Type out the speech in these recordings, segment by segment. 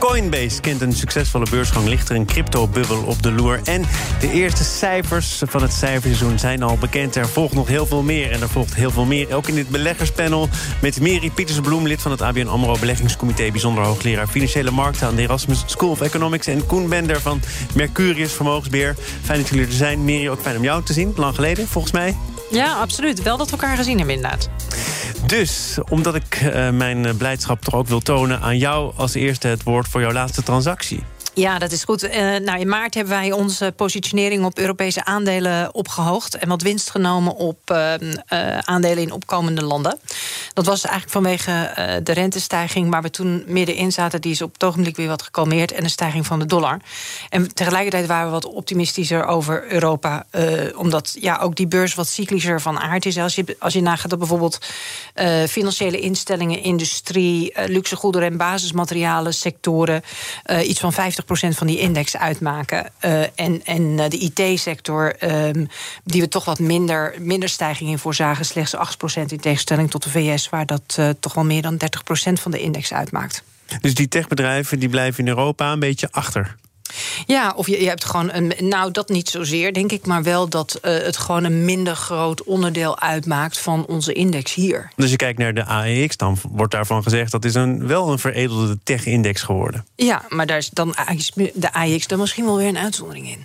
Coinbase kent een succesvolle beursgang. Ligt er een crypto-bubbel op de loer. En de eerste cijfers van het cijferseizoen zijn al bekend. Er volgt nog heel veel meer. En er volgt heel veel meer. Ook in dit beleggerspanel met Mary Pietersbloem... lid van het ABN AMRO Beleggingscomité... bijzonder hoogleraar Financiële Markten... aan de Erasmus School of Economics. En Koen Bender van Mercurius Vermogensbeheer. Fijn dat jullie er zijn. Mary, ook fijn om jou te zien. Lang geleden, volgens mij. Ja, absoluut. Wel dat we elkaar gezien hebben, inderdaad. Dus, omdat ik uh, mijn blijdschap toch ook wil tonen aan jou als eerste het woord voor jouw laatste transactie. Ja, dat is goed. Uh, nou, in maart hebben wij onze positionering op Europese aandelen opgehoogd... en wat winst genomen op uh, uh, aandelen in opkomende landen. Dat was eigenlijk vanwege de rentestijging waar we toen middenin zaten. Die is op het ogenblik weer wat gekalmeerd. En de stijging van de dollar. En tegelijkertijd waren we wat optimistischer over Europa. omdat ja, ook die beurs wat cyclischer van aard is. Als je, als je nagaat dat bijvoorbeeld financiële instellingen... industrie, luxe goederen en basismaterialen sectoren... iets van 50 van die index uitmaken. Uh, en en de IT-sector, um, die we toch wat minder, minder stijging in voorzagen, slechts 8% in tegenstelling tot de VS, waar dat uh, toch wel meer dan 30% van de index uitmaakt. Dus die techbedrijven die blijven in Europa een beetje achter? Ja, of je, je hebt gewoon een. Nou, dat niet zozeer, denk ik, maar wel dat uh, het gewoon een minder groot onderdeel uitmaakt van onze index hier. Dus je kijkt naar de AEX, dan wordt daarvan gezegd dat is een, wel een veredelde tech-index geworden. Ja, maar daar is dan de AEX dan misschien wel weer een uitzondering in.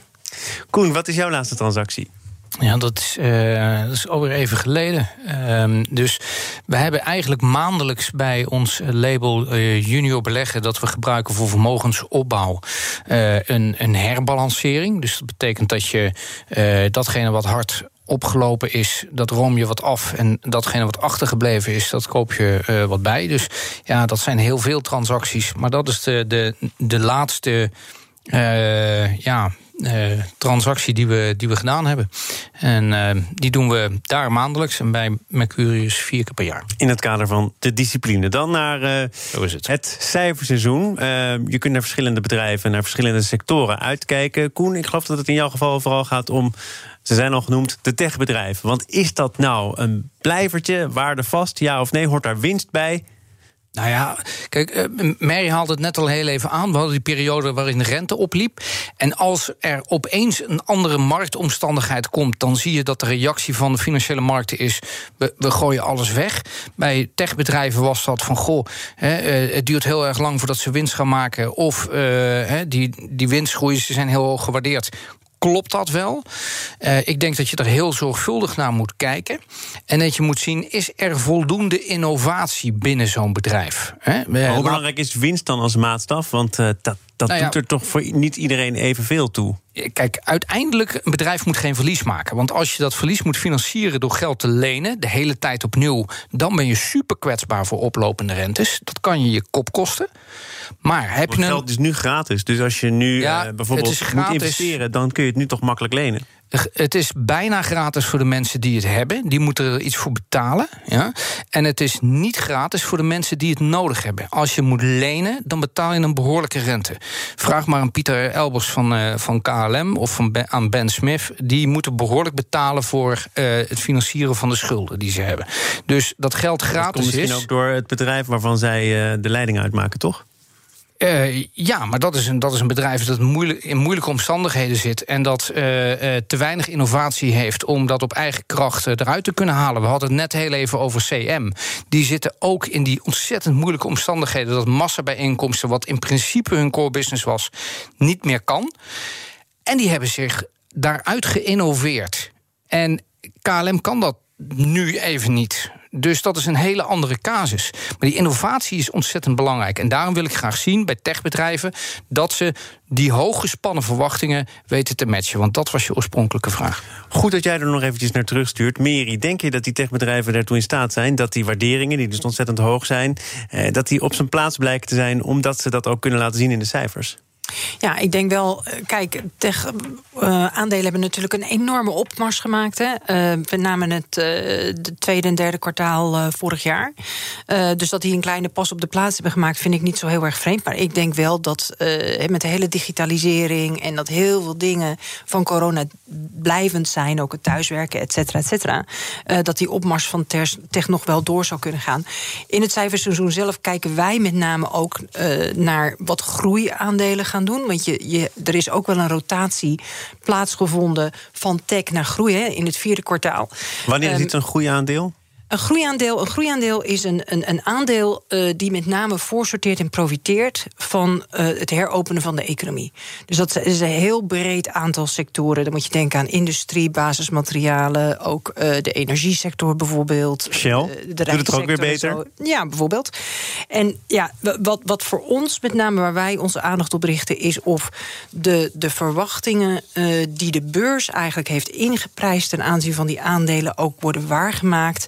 Koen, wat is jouw laatste transactie? Ja, dat is, uh, dat is alweer even geleden. Uh, dus we hebben eigenlijk maandelijks bij ons label uh, junior beleggen... dat we gebruiken voor vermogensopbouw uh, een, een herbalancering. Dus dat betekent dat je datgene wat hard opgelopen is, dat room je wat af. En datgene wat achtergebleven is, dat koop je wat bij. Dus ja, dat zijn heel veel transacties. Maar dat is de, de, de laatste... ja, uh, transactie die we, die we gedaan hebben. En uh, die doen we daar maandelijks en bij Mercurius vier keer per jaar. In het kader van de discipline. Dan naar uh, is het. het cijferseizoen. je kunt naar verschillende bedrijven, naar verschillende sectoren uitkijken. Koen, ik geloof dat het in jouw geval vooral gaat om ze zijn al genoemd de techbedrijven. Want is dat nou een blijvertje, waardevast, ja of nee? Hoort daar winst bij? Nou ja, kijk, uh, Mary haalde het net al heel even aan. We hadden die periode waarin de rente opliep. En als er opeens een andere marktomstandigheid komt, dan zie je dat de reactie van de financiële markten is: we, gooien alles weg. Bij techbedrijven was dat van: goh, hè, uh, het duurt heel erg lang voordat ze winst gaan maken. Of uh, die, die winstgroei, ze zijn heel hoog gewaardeerd klopt dat wel? Uh, ik denk dat je er heel zorgvuldig naar moet kijken. En dat je moet zien, is er voldoende innovatie binnen zo'n bedrijf? Hè? Hoe belangrijk is winst dan als maatstaf? Want uh, dat, dat nou ja, doet er toch voor niet iedereen evenveel toe. Kijk, uiteindelijk, een bedrijf moet geen verlies maken. Want als je dat verlies moet financieren door geld te lenen, de hele tijd opnieuw, dan ben je super kwetsbaar voor oplopende rentes. Dat kan je je kop kosten. Maar heb je een... geld is nu gratis. Dus als je nu ja, uh, bijvoorbeeld moet investeren, dan kun je het nu toch makkelijk lenen. Het is bijna gratis voor de mensen die het hebben. Die moeten er iets voor betalen. Ja? En het is niet gratis voor de mensen die het nodig hebben. Als je moet lenen, dan betaal je een behoorlijke rente. Vraag maar aan Pieter Elbers van, uh, van KLM of van ben, aan Ben Smith. Die moeten behoorlijk betalen voor uh, het financieren van de schulden die ze hebben. Dus dat geld gratis dat komt misschien is. ook door het bedrijf waarvan zij uh, de leiding uitmaken, toch? Uh, ja, maar dat is, een, dat is een bedrijf dat in moeilijke omstandigheden zit. En dat uh, uh, te weinig innovatie heeft om dat op eigen kracht eruit te kunnen halen. We hadden het net heel even over CM. Die zitten ook in die ontzettend moeilijke omstandigheden. Dat massabijeenkomsten, wat in principe hun core business was, niet meer kan. En die hebben zich daaruit geïnnoveerd. En KLM kan dat nu even niet. Dus dat is een hele andere casus. Maar die innovatie is ontzettend belangrijk. En daarom wil ik graag zien bij techbedrijven dat ze die hooggespannen verwachtingen weten te matchen. Want dat was je oorspronkelijke vraag. Goed dat jij er nog eventjes naar terugstuurt. Meri, denk je dat die techbedrijven daartoe in staat zijn? Dat die waarderingen, die dus ontzettend hoog zijn, eh, dat die op zijn plaats blijken te zijn, omdat ze dat ook kunnen laten zien in de cijfers? Ja, ik denk wel. eh, Kijk, tech, eh, aandelen hebben natuurlijk een enorme opmars gemaakt. Hè. Eh, we het de tweede en derde kwartaal vorig jaar. Dus dat die een kleine pas op de plaats hebben gemaakt, vind ik niet zo heel erg vreemd. Maar ik denk wel dat met de hele digitalisering en dat heel veel dingen van corona blijvend zijn, ook het thuiswerken, et cetera, et cetera, dat die opmars van tech nog wel door zou kunnen gaan. In het cijferseizoen zelf kijken wij met name ook naar wat groeiaandelen gaan doen. Want je, je, er is ook wel een rotatie plaatsgevonden van tech naar groei hè, in het vierde kwartaal. Wanneer is Ehm, dit een groeiaandeel? Een groeiaandeel, een groeiaandeel is een, een, een aandeel eh, die met name voorsorteert en profiteert van eh, het heropenen van de economie. Dus dat is een heel breed aantal sectoren. Dan moet je denken aan industrie, basismaterialen, ook eh, de energiesector bijvoorbeeld. Shell? eh, Doet het ook weer beter? Ja, bijvoorbeeld. En ja, wat, wat voor ons met name waar wij onze aandacht op richten, is of de, de verwachtingen die de beurs eigenlijk heeft ingeprijsd ten aanzien van die aandelen ook worden waargemaakt.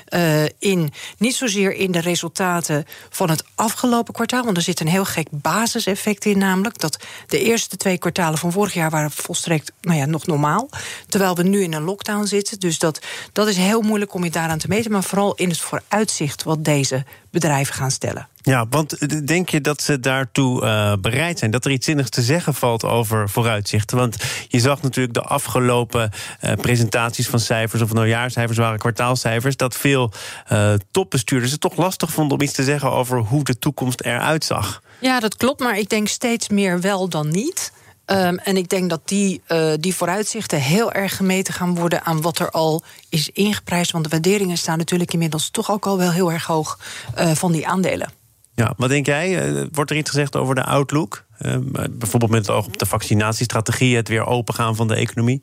eh, in niet zozeer in de resultaten van het afgelopen kwartaal, want er zit een heel gek basiseffect in, namelijk dat de eerste twee kwartalen van vorig jaar waren volstrekt nou ja, nog normaal. Terwijl we nu in een lockdown zitten. Dus dat, dat is heel moeilijk om je daaraan te meten. Maar vooral in het vooruitzicht wat deze bedrijven gaan stellen. Ja, want denk je dat ze daartoe eh, bereid zijn? Dat er iets zinnigs te zeggen valt over vooruitzichten? Want je zag natuurlijk de afgelopen eh, presentaties van cijfers... of nou jaarcijfers waren, kwartaalcijfers... dat veel eh, topbestuurders het toch lastig vonden om iets te zeggen... over hoe de toekomst eruit zag. Ja, dat klopt. Maar ik denk steeds meer wel dan niet. Ehm, en ik denk dat die, eh, die vooruitzichten heel erg gemeten gaan worden aan wat er al is ingeprijsd. Want de waarderingen staan natuurlijk inmiddels toch ook al wel heel erg hoog eh, van die aandelen. Ja, wat denk jij? Wordt er iets gezegd over de outlook? Eh, bijvoorbeeld met het oog op de vaccinatiestrategie... het weer opengaan van de economie?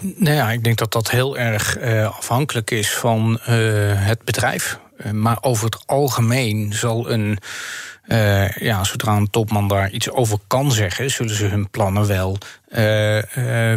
Nou ja, ik denk dat dat heel erg eh, afhankelijk is van eh, het bedrijf. Eh, maar over het algemeen zal een. ja, zodra een topman daar iets over kan zeggen, zullen ze hun plannen wel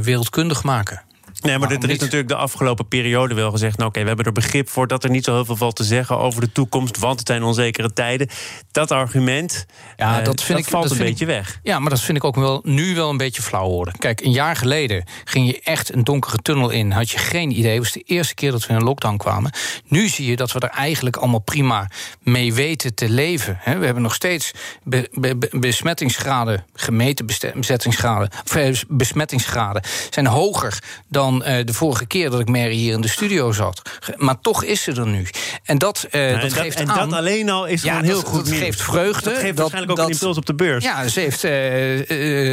wereldkundig maken. Nee, maar Waarom er is natuurlijk de afgelopen periode wel gezegd... nou oké, we hebben er begrip voor dat er niet zo heel veel valt te zeggen... over de toekomst, want het zijn onzekere tijden. Dat argument, Ja, eh, dat vind ik- valt dat een beetje weg. Ja, maar dat vind ik ook wel nu wel een beetje flauw worden. Kijk, een jaar geleden ging je echt een donkere tunnel in. Had je geen idee. Het was de eerste keer dat we in een lockdown kwamen. Nu zie je dat we er eigenlijk allemaal prima mee weten te leven. We hebben nog steeds be- be- be- besmettingsgraden, gemeten besmettingsgraden, eh, besmettingsgraden, zijn hoger dan eh, de vorige keer dat ik Mary hier in de studio zat. Maar toch is ze er nu. En dat, eh, Ja, dat en dat, geeft en aan. dat alleen al is Ja, gewoon heel dat- goed dat geeft vreugde. Dat geeft Dat- waarschijnlijk ook dat- een impuls op de beurs. Ja, ze heeft, eh,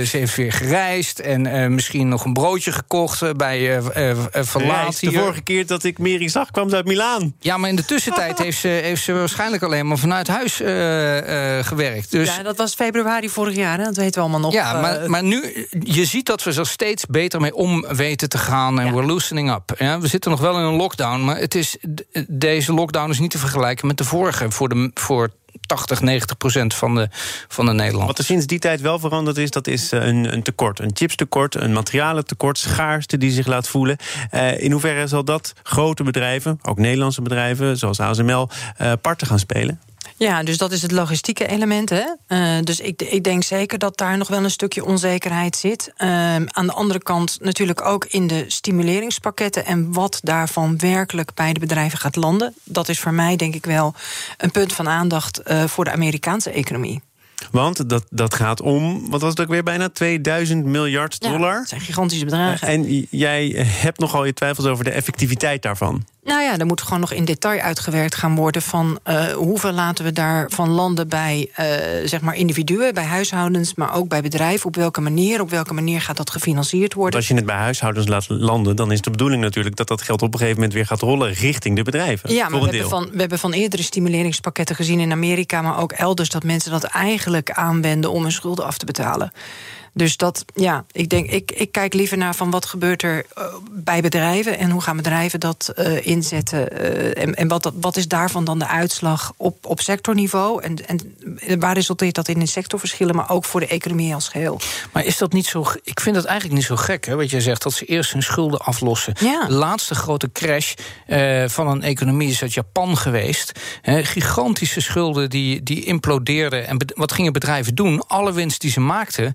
eh, ze heeft weer gereisd en eh, misschien nog een broodje gekocht bij eh eh, eh, Verlaat de vorige keer dat ik Mary zag, kwam ze uit Milaan. Ja, maar in de tussentijd heeft ze, heeft ze waarschijnlijk alleen maar vanuit huis eh, eh, gewerkt. Dus ja, dat was februari vorig jaar, hè? dat weten we allemaal nog. ja, maar, maar nu, je ziet dat we er steeds beter mee om weten te gaan. En Ja. we're loosening up. Ja, we zitten nog wel in een lockdown, maar het is, deze lockdown is niet te vergelijken met de vorige. Voor, de, voor 80, 90 procent van de, van de Nederlanders. Wat er sinds die tijd wel veranderd is, dat is eh, een, een tekort. Een chipstekort, een materialentekort, schaarste die zich laat voelen. Eh, in hoeverre zal dat grote bedrijven, ook Nederlandse bedrijven, zoals ASML, eh parten gaan spelen? Ja, dus dat is het logistieke element. Hè? Eh, dus ik, ik denk zeker dat daar nog wel een stukje onzekerheid zit. Ehm, aan de andere kant natuurlijk ook in de stimuleringspakketten en wat daarvan werkelijk bij de bedrijven gaat landen. Dat is voor mij denk ik wel een punt van aandacht eh, voor de Amerikaanse economie. Want dat, dat gaat om, wat was het ook weer, bijna 2000 miljard Ja, dollar. dat zijn gigantische bedragen. En j- jij hebt nogal je twijfels over de effectiviteit daarvan. Nou ja, er moet gewoon nog in detail uitgewerkt gaan worden van eh, hoeveel laten we daarvan landen bij eh, zeg maar individuen, bij huishoudens, maar ook bij bedrijven. Op welke manier, op welke manier gaat dat gefinancierd Want worden? als je het bij huishoudens laat landen, dan is de bedoeling natuurlijk dat dat geld op een gegeven moment weer gaat rollen richting de bedrijven. Ja, maar we hebben, van, we hebben van eerdere stimuleringspakketten gezien in Amerika, maar ook elders, dat mensen dat eigenlijk aanwenden om hun schulden af te betalen. Dus dat, ja, ik denk, ik, ik kijk liever naar van wat gebeurt er uh, bij bedrijven en hoe gaan bedrijven dat uh, inzetten. Uh, en en wat, wat is daarvan dan de uitslag op, op sectorniveau? En, en waar resulteert dat in in sectorverschillen, maar ook voor de economie als geheel? Maar is dat niet zo? Ik vind dat eigenlijk niet zo gek, hè, wat jij zegt, dat ze eerst hun schulden aflossen. Ja. De laatste grote crash van een economie is uit Japan geweest. Hè, gigantische schulden die, die implodeerden. En wat gingen bedrijven doen? Alle winst die ze maakten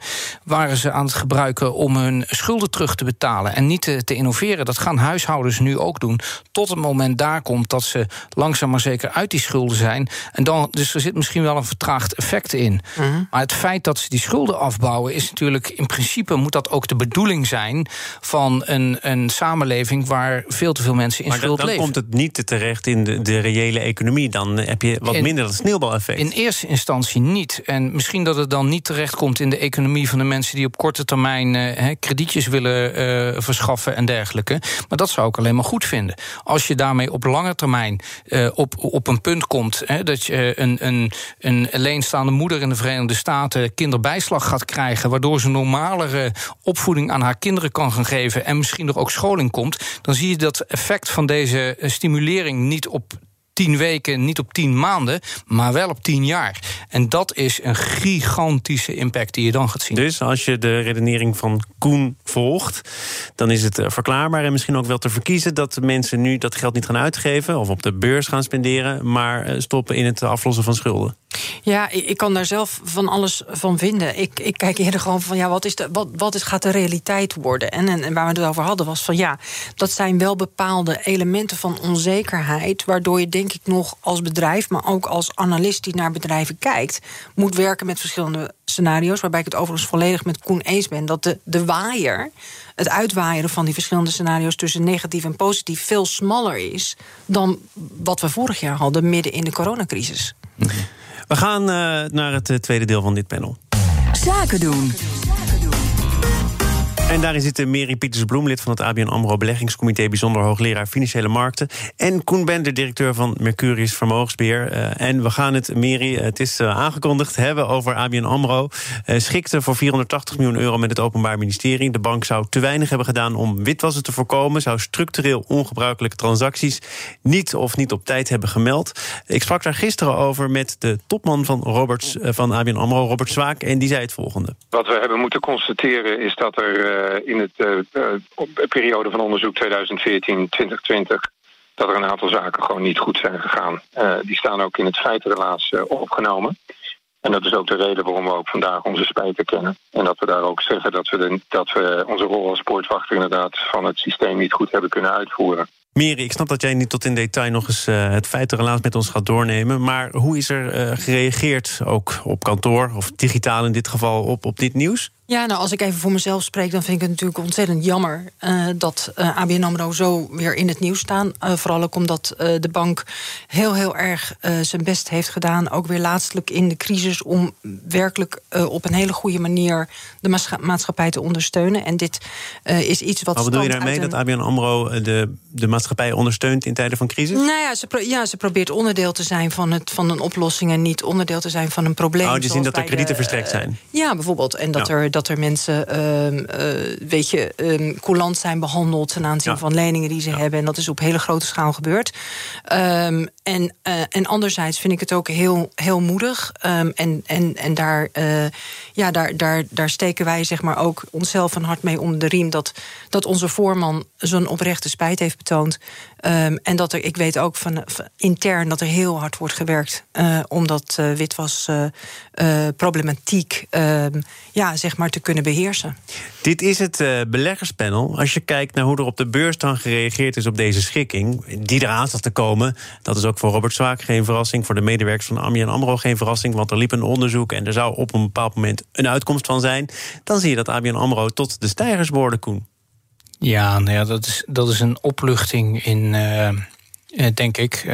waren ze aan het gebruiken om hun schulden terug te betalen en niet te, te, innoveren. Dat gaan huishoudens nu ook doen. Tot het moment daar komt dat ze langzaam maar zeker uit die schulden zijn. En dan, dus er zit misschien wel een vertraagd effect in. Mhm. Maar het feit dat ze die schulden afbouwen, is natuurlijk in principe moet dat ook de bedoeling zijn van een, een samenleving waar veel te veel mensen in maar schuld dan, dan leven. komt het niet terecht in de, de reële economie. Dan heb je wat In- minder dat sneeuwbaleffect. In eerste instantie niet. En misschien dat het dan niet terechtkomt in de economie van de mensen die op korte termijn eh, kredietjes willen eh, verschaffen en dergelijke. Maar dat zou ik alleen maar goed vinden. Als je daarmee op lange termijn eh, op, op een punt komt dat je een, een, een alleenstaande moeder in de Verenigde Staten kinderbijslag gaat krijgen, waardoor ze normalere opvoeding aan haar kinderen kan gaan geven en misschien er ook scholing komt, dan zie je dat effect van deze stimulering niet op tien weken, niet op tien maanden, maar wel op tien jaar. En dat is een gigantische impact die je dan gaat zien. Dus als je de redenering van Koen volgt, dan is het eh, verklaarbaar en misschien ook wel te verkiezen dat mensen nu dat geld niet gaan uitgeven of op de beurs gaan spenderen, maar eh, stoppen in het aflossen van schulden. Ja, ik, kan daar zelf van alles van vinden. Ik, ik kijk eerder gewoon van ja, wat, is de, wat, wat is, gaat de realiteit worden? En, en, waar we het over hadden was van ja, dat zijn wel bepaalde elementen van onzekerheid. Waardoor je denk ik nog als bedrijf, maar ook als analist die naar bedrijven kijkt, moet werken met verschillende scenario's. Waarbij ik het overigens volledig met Koen eens ben dat de, de waaier. Het uitwaaieren van die verschillende scenario's tussen negatief en positief veel smaller is dan wat we vorig jaar hadden midden in de coronacrisis. We gaan eh, naar het eh, tweede deel van dit panel. Zaken doen. En daarin zitten Mary Pieters-Bloem, lid van het ABN AMRO Beleggingscomité... bijzonder hoogleraar Financiële Markten. En Koen Bender, directeur van Mercurius Vermogensbeheer. Eh, en we gaan het, Mary, het is eh, aangekondigd, hebben over ABN AMRO. Eh, schikte voor 480 miljoen euro met het Openbaar Ministerie. De bank zou te weinig hebben gedaan om witwassen te voorkomen... zou structureel ongebruikelijke transacties niet of niet op tijd hebben gemeld. Ik sprak daar gisteren over met de topman van, Roberts, eh, van ABN AMRO, Robert Zwaak... en die zei het volgende. Wat we hebben moeten constateren is dat er in het uh, uh, periode van onderzoek 2014-2020 dat er een aantal zaken gewoon niet goed zijn gegaan. die staan ook in het feitenrelaas opgenomen. En dat is ook de reden waarom we ook vandaag onze spijt erkennen. En dat we daar ook zeggen dat we, dat we onze rol als poortwachter inderdaad van het systeem niet goed hebben kunnen uitvoeren. Miri, ik snap dat jij niet tot in detail nog eens het feitenrelaas met ons gaat doornemen. Maar hoe is er gereageerd, ook op kantoor of digitaal in dit geval, op, op dit nieuws? Ja, nou, als ik even voor mezelf spreek, dan vind ik het natuurlijk ontzettend jammer uh, dat uh, ABN AMRO zo weer in het nieuws staan. Uh, vooral ook omdat de bank heel, heel erg zijn best heeft gedaan. Ook weer laatstelijk in de crisis om werkelijk op een hele goede manier de maatschappij te ondersteunen. En dit is iets wat. Wat bedoel je daarmee? een... Dat ABN AMRO de, de maatschappij ondersteunt in tijden van crisis? Nou ja, ze, pro ja, ze probeert onderdeel te zijn van, het, van een oplossing en niet onderdeel te zijn van een probleem. Oh, je ziet dat er kredieten verstrekt zijn. ja, bijvoorbeeld. En dat ja. er dat er mensen, uh, uh, weet je, um, coulant zijn behandeld ten aanzien ja. van leningen die ze ja. hebben. En dat is op hele grote schaal gebeurd. Um, en, uh, en anderzijds vind ik het ook heel, heel moedig. Um, en en, en daar, ja, daar, daar, daar steken wij zeg maar ook onszelf een hart mee om de riem. Dat, dat onze voorman zo'n oprechte spijt heeft betoond. Um, en dat er, ik weet ook van, intern dat er heel hard wordt gewerkt uh, om dat uh, witwas uh, problematiek ja, zeg maar te kunnen beheersen. Dit is het beleggerspanel. Als je kijkt naar hoe er op de beurs dan gereageerd is op deze schikking, die eraan zat te komen, dat is ook voor Robert Zwaak geen verrassing, voor de medewerkers van AMI AMRO geen verrassing, want er liep een onderzoek en er zou op een bepaald moment een uitkomst van zijn. Dan zie je dat ABN AMRO tot de stijgers worden, Koen. Ja, nou ja dat, is, dat is een opluchting in, uh, denk ik. Uh,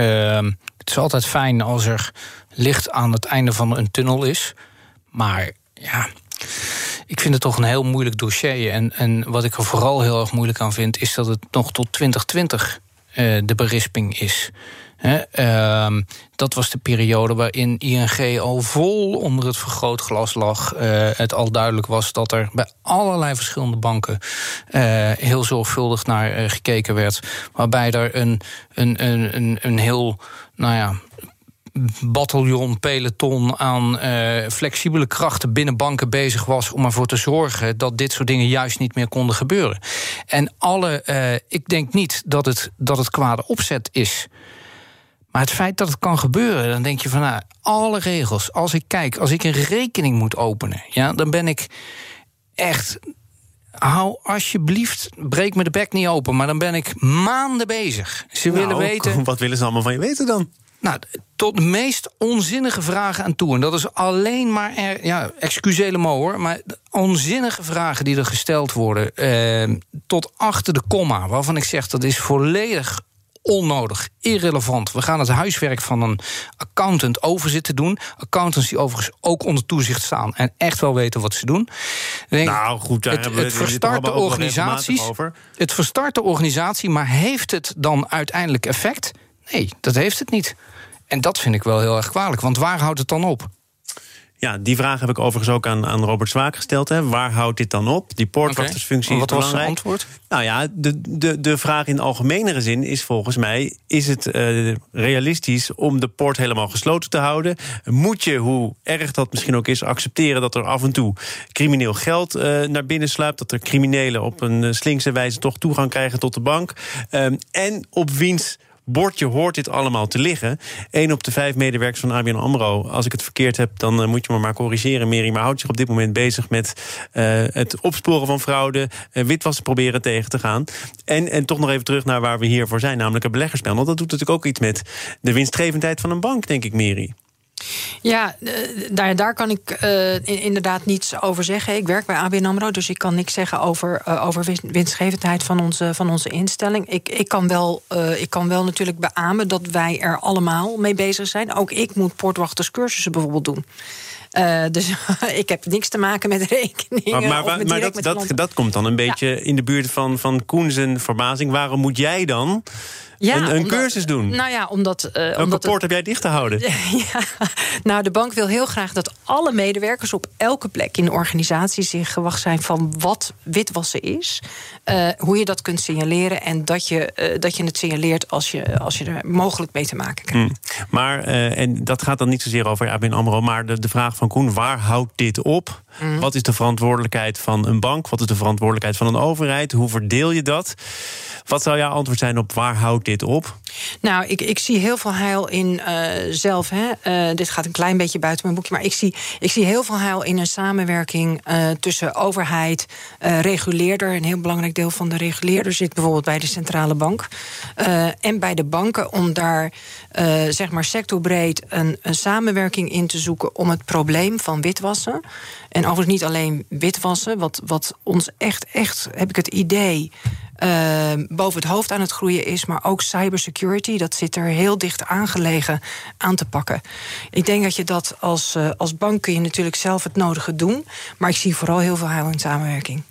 het is altijd fijn als er licht aan het einde van een tunnel is. Maar ja, ik vind het toch een heel moeilijk dossier. En, en wat ik er vooral heel erg moeilijk aan vind, is dat het nog tot 2020 uh, de berisping is. Ehm, dat was de periode waarin ING al vol onder het vergrootglas lag. Uh, het al duidelijk was dat er bij allerlei verschillende banken uh, heel zorgvuldig naar uh, gekeken werd. Waarbij er een, een, een, een, heel, nou ja, bataljon, peloton aan flexibele krachten binnen banken bezig was om ervoor te zorgen dat dit soort dingen juist niet meer konden gebeuren. En alle, ik denk niet dat het, dat het kwade opzet is. Maar het feit dat het kan gebeuren, dan denk je van nou, alle regels. Als ik kijk, als ik een rekening moet openen, ja, dan ben ik echt. Hou alsjeblieft, breek me de bek niet open. Maar dan ben ik maanden bezig. Ze nou, willen weten. Wat willen ze allemaal van je weten dan? Nou, tot de meest onzinnige vragen aan toe. En dat is alleen maar, er, ja, excusez mo hoor... maar onzinnige vragen die er gesteld worden... Eh, tot achter de komma, waarvan ik zeg dat is volledig onnodig, irrelevant. We gaan het huiswerk van een accountant over zitten doen. Accountants die overigens ook onder toezicht staan en echt wel weten wat ze doen. nou goed, daar het, hebben we verstart de organisaties. Over. Het verstart de organisatie, maar heeft het dan uiteindelijk effect? Nee, dat heeft het niet. En dat vind ik wel heel erg kwalijk, want waar houdt het dan op? Ja, die vraag heb ik overigens ook aan, aan Robert Zwaak gesteld. Hè. Waar houdt dit dan op? Die poortwachtersfunctie okay. is Wat belangrijk. was het antwoord? Nou ja, de, de, de vraag in algemenere zin is volgens mij... is het uh, realistisch om de poort helemaal gesloten te houden? Moet je, hoe erg dat misschien ook is, accepteren... dat er af en toe crimineel geld uh, naar binnen sluipt... dat er criminelen op een slinkse wijze toch toegang krijgen tot de bank... Um, en op wiens bordje hoort dit allemaal te liggen. Eén op de vijf medewerkers van ABN AMRO... als ik het verkeerd heb, dan uh, moet je me maar corrigeren, Mary... maar houdt zich op dit moment bezig met uh, het opsporen van fraude... Uh, witwassen proberen tegen te gaan. En, en toch nog even terug naar waar we hier voor zijn... namelijk een beleggerspanel. Dat doet natuurlijk ook iets met de winstgevendheid van een bank, denk ik, Mary. Ja, daar, daar kan ik uh, inderdaad niets over zeggen. Ik werk bij ABN AMRO, dus ik kan niks zeggen over, uh, over winstgevendheid van onze, van onze instelling. Ik, ik, kan wel, uh, ik kan wel natuurlijk beamen dat wij er allemaal mee bezig zijn. Ook ik moet poortwachterscursussen bijvoorbeeld doen. Uh, dus ik heb niks te maken met rekeningen. Maar, maar, met maar dat, dat, dat komt dan een beetje ja. in de buurt van, van Koen zijn verbazing. Waarom moet jij dan ja, een, een omdat, cursus doen? Nou ja, omdat. Uh, Welke omdat poort heb jij dicht te houden? ja, nou, de bank wil heel graag dat alle medewerkers op elke plek in de organisatie zich gewacht zijn van wat witwassen is. Uh, hoe je dat kunt signaleren en dat je, uh, dat je het signaleert als je, als je er mogelijk mee te maken krijgt. Maar, en dat gaat dan niet zozeer over ABN AMRO, maar de, de vraag van Koen, waar houdt dit op? Mm. Wat is de verantwoordelijkheid van een bank? Wat is de verantwoordelijkheid van een overheid? Hoe verdeel je dat? Wat zou jouw antwoord zijn op waar houdt dit op? Nou, ik, ik zie heel veel heil in uh, zelf. Hè. Uh, dit gaat een klein beetje buiten mijn boekje. Maar ik zie, ik zie heel veel heil in een samenwerking uh, tussen overheid, reguleerder. Een heel belangrijk deel van de reguleerder zit bijvoorbeeld bij de centrale bank. en bij de banken om daar zeg maar sectorbreed een, een samenwerking in te zoeken om het probleem van witwassen. En overigens niet alleen witwassen, wat, wat ons echt, echt, heb ik het idee. Uh, boven het hoofd aan het groeien is, maar ook cybersecurity. Dat zit er heel dicht aangelegen aan te pakken. Ik denk dat je dat als, uh, als bank kun je natuurlijk zelf het nodige doen. Maar ik zie vooral heel veel heil in samenwerking.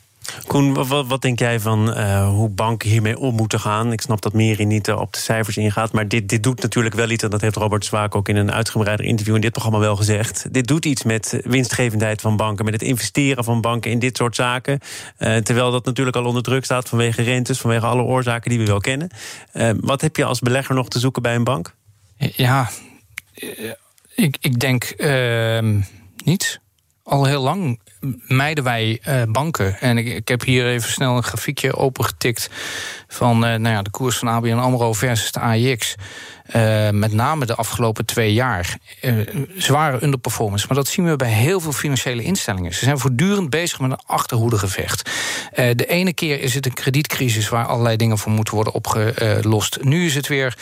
Koen, wat, wat, denk jij van uh, hoe banken hiermee om moeten gaan? Ik snap dat Meri niet uh, op de cijfers ingaat. Maar dit, dit doet natuurlijk wel iets. En dat heeft Robert Zwaak ook in een uitgebreider interview in dit programma wel gezegd. Dit doet iets met winstgevendheid van banken. Met het investeren van banken in dit soort zaken. Uh, terwijl dat natuurlijk al onder druk staat vanwege rentes. Vanwege alle oorzaken die we wel kennen. wat heb je als belegger nog te zoeken bij een bank? Ja, ik, ik denk ehm, niets. Al heel lang mijden wij uh, banken. En ik, heb hier even snel een grafiekje opengetikt van uh, nou ja, de koers van ABN AMRO versus de AIX. Uh, met name de afgelopen twee jaar. zware underperformance. Maar dat zien we bij heel veel financiële instellingen. Ze zijn voortdurend bezig met een achterhoedegevecht. de ene keer is het een kredietcrisis waar allerlei dingen voor moeten worden opgelost. Nu is het weer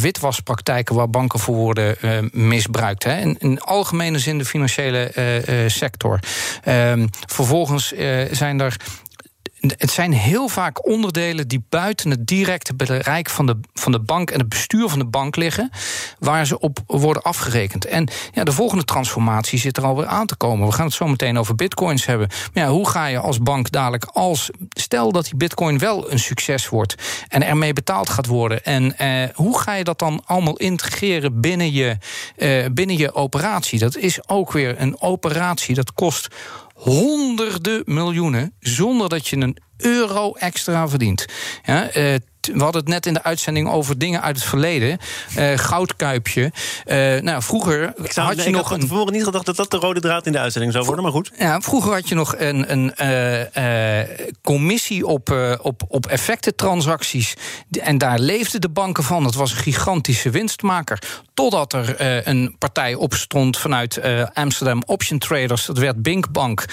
witwaspraktijken waar banken voor worden misbruikt. Hè. In, algemene zin de financiële sector. Um, vervolgens uh, zijn er het zijn heel vaak onderdelen die buiten het directe bereik van de, van de bank en het bestuur van de bank liggen, waar ze op worden afgerekend. En ja, de volgende transformatie zit er alweer aan te komen. We gaan het zo meteen over bitcoins hebben. Maar ja, hoe ga je als bank dadelijk als. Stel dat die bitcoin wel een succes wordt en ermee betaald gaat worden. En eh, hoe ga je dat dan allemaal integreren binnen je, eh, binnen je operatie? Dat is ook weer een operatie dat kost honderden miljoenen zonder dat je een euro extra verdient. Ja, uh, we hadden het net in de uitzending over dingen uit het verleden. Uh, goudkuipje. Uh, nou, vroeger ik zou, had je nog. Ik had tevoren niet gedacht dat dat de rode draad in de uitzending zou worden, maar goed. Ja, vroeger had je nog een, een uh, commissie op, op, op effectentransacties. En daar leefden de banken van. Dat was een gigantische winstmaker. Totdat er een partij opstond vanuit Amsterdam Option Traders. Dat werd Binkbank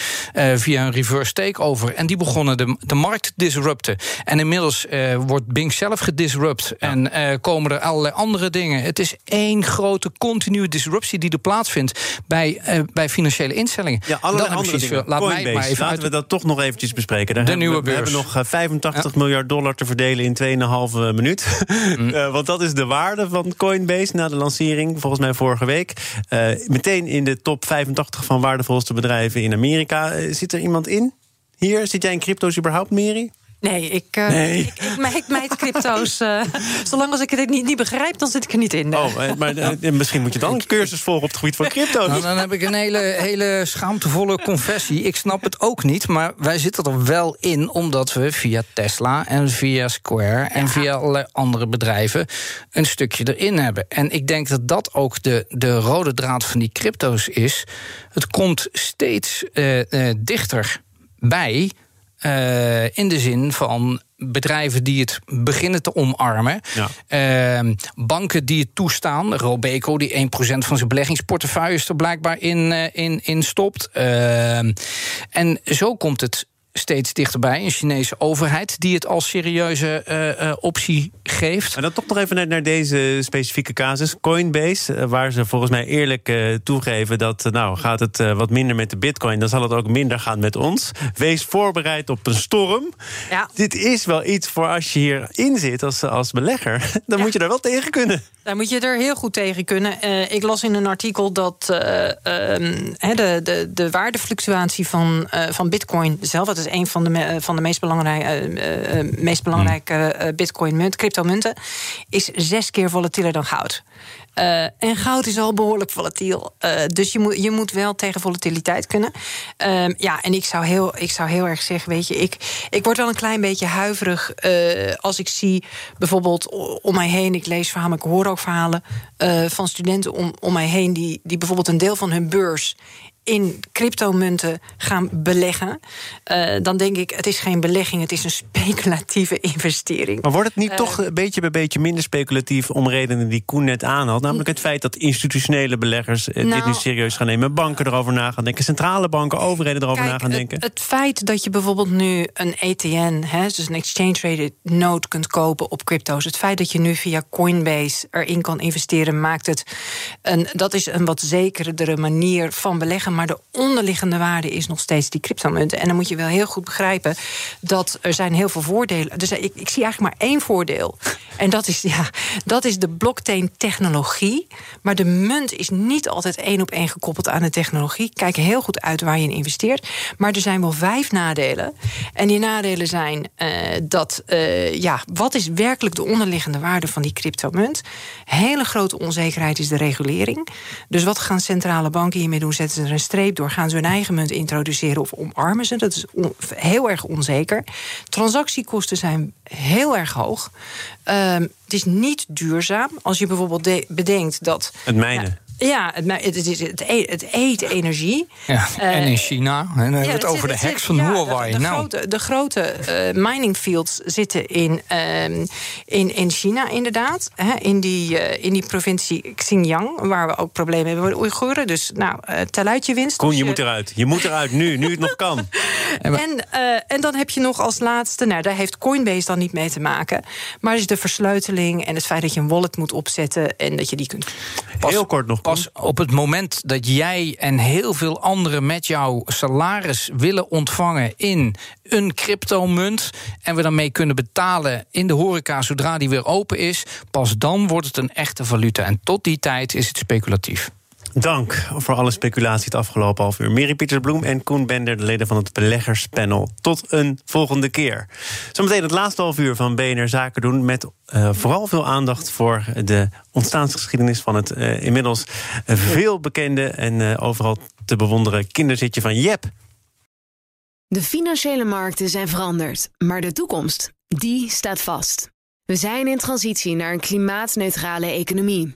via een reverse takeover. En die begonnen de, de markt te disrupten. En inmiddels wordt Bing zelf gedisrupt. En uh, komen er allerlei andere dingen. Het is één grote continue disruptie die er plaatsvindt bij, uh, bij financiële instellingen. Ja, allerlei andere dingen. Laat Coinbase, mij maar even laten uit... we dat toch nog eventjes bespreken. Daar de hebben nieuwe we, beurs. We hebben nog 85 ja. miljard dollar te verdelen in 2,5 minuut. Mm. uh, want dat is de waarde van Coinbase na de lancering, volgens mij vorige week. meteen in de top 85 van waardevolste bedrijven in Amerika. zit er iemand in? Hier, zit jij in crypto's überhaupt, Mary? Nee, ik, uh, nee. ik, ik, ik meid crypto's. Uh, zolang als ik het niet, niet begrijp, dan zit ik er niet in. Oh, maar uh, misschien moet je dan een cursus volgen op het gebied van crypto's. Nou, dan heb ik een hele, hele schaamtevolle confessie. Ik snap het ook niet, maar wij zitten er wel in... omdat we via Tesla en via Square en ja. via allerlei andere bedrijven... een stukje erin hebben. En ik denk dat dat ook de, de rode draad van die crypto's is. Het komt steeds dichter bij uh, in de zin van bedrijven die het beginnen te omarmen. Ja. Uh, banken die het toestaan. Robeco, die 1% van zijn beleggingsportefeuille er blijkbaar in, uh, in, in stopt. Uh, en zo komt het steeds dichterbij. Een Chinese overheid die het als serieuze uh, uh, optie geeft. En dan toch nog even naar, naar deze specifieke casus. Coinbase, uh, waar ze volgens mij eerlijk toegeven dat... nou, gaat het wat minder met de bitcoin... dan zal het ook minder gaan met ons. Wees voorbereid op een storm. Ja. Dit is wel iets voor als je hierin zit als, als belegger. Dan ja. moet je er wel tegen kunnen. Daar moet je er heel goed tegen kunnen. Uh, ik las in een artikel dat uh, uh, de, de, de waardefluctuatie van, van bitcoin zelf... dat is een van de, van de meest, belangrijk, meest belangrijke bitcoin-munt, crypto-munten... is zes keer volatieler dan goud. Uh, en goud is al behoorlijk volatiel. Uh, dus je moet, je moet wel tegen volatiliteit kunnen. Uh, ja, en ik zou, heel, ik zou heel erg zeggen, weet je, ik, ik word wel een klein beetje huiverig als ik zie bijvoorbeeld om mij heen, ik lees verhalen, ik hoor ook verhalen van studenten om, om mij heen die, die bijvoorbeeld een deel van hun beurs in cryptomunten gaan beleggen, uh, dan denk ik, het is geen belegging, het is een speculatieve investering. Maar wordt het niet uh, toch een beetje bij beetje minder speculatief om redenen die Koen net aanhaalt? Namelijk het feit dat institutionele beleggers nou, dit nu serieus gaan nemen, banken erover na gaan denken, centrale banken, overheden erover kijk, na gaan denken. Het, het, feit dat je bijvoorbeeld nu een ETN, hè, dus een exchange traded note kunt kopen op crypto's, het feit dat je nu via Coinbase erin kan investeren, maakt het een, dat is een wat zekerdere manier van beleggen maar de onderliggende waarde is nog steeds die cryptomunten. En dan moet je wel heel goed begrijpen dat er zijn heel veel voordelen. Dus ik, ik zie eigenlijk maar één voordeel. En dat is, ja, dat is de blockchain-technologie. Maar de munt is niet altijd één op één gekoppeld aan de technologie. Kijk heel goed uit waar je in investeert. Maar er zijn wel vijf nadelen. En die nadelen zijn uh, dat, uh, ja, wat is werkelijk de onderliggende waarde van die cryptomunt? Hele grote onzekerheid is de regulering. Dus wat gaan centrale banken hiermee doen? Zetten ze er een streep door? Gaan ze hun eigen munt introduceren of omarmen ze? Dat is heel erg onzeker. Transactiekosten zijn heel erg hoog. Uh, het is niet duurzaam. Als je bijvoorbeeld bedenkt dat. Het mijnen. Ja, ja, het, het, is, het, eet, het eet energie. Ja, en in China. En dan hebben we het over de hacks van ja, Huawei. De, de, nou. grote, de grote uh, mining fields zitten in, uh, in, in China inderdaad. Hè, in, die, uh, in die provincie Xinjiang, waar we ook problemen hebben met de Oeigoeren. Dus nou, uh, teluitje winst. Koen, dus je moet eruit. Je moet eruit nu, nu het nog kan. En, uh, en dan heb je nog als laatste, nou daar heeft Coinbase dan niet mee te maken, maar is de versleuteling en het feit dat je een wallet moet opzetten en dat je die kunt. Pas, Heel kort nog. Pas op het moment dat jij en heel veel anderen met jouw salaris willen ontvangen in een cryptomunt en we daarmee kunnen betalen in de horeca zodra die weer open is, pas dan wordt het een echte valuta. En tot die tijd is het speculatief. Dank voor alle speculatie het afgelopen half uur. Mary Pietersbloem en Koen Bender, de leden van het beleggerspanel. Tot een volgende keer. Zometeen het laatste half uur van BNR Zaken doen... met uh, vooral veel aandacht voor de ontstaansgeschiedenis... van het uh, inmiddels veel bekende en uh, overal te bewonderen kinderzitje van Jep. De financiële markten zijn veranderd, maar de toekomst, die staat vast. We zijn in transitie naar een klimaatneutrale economie.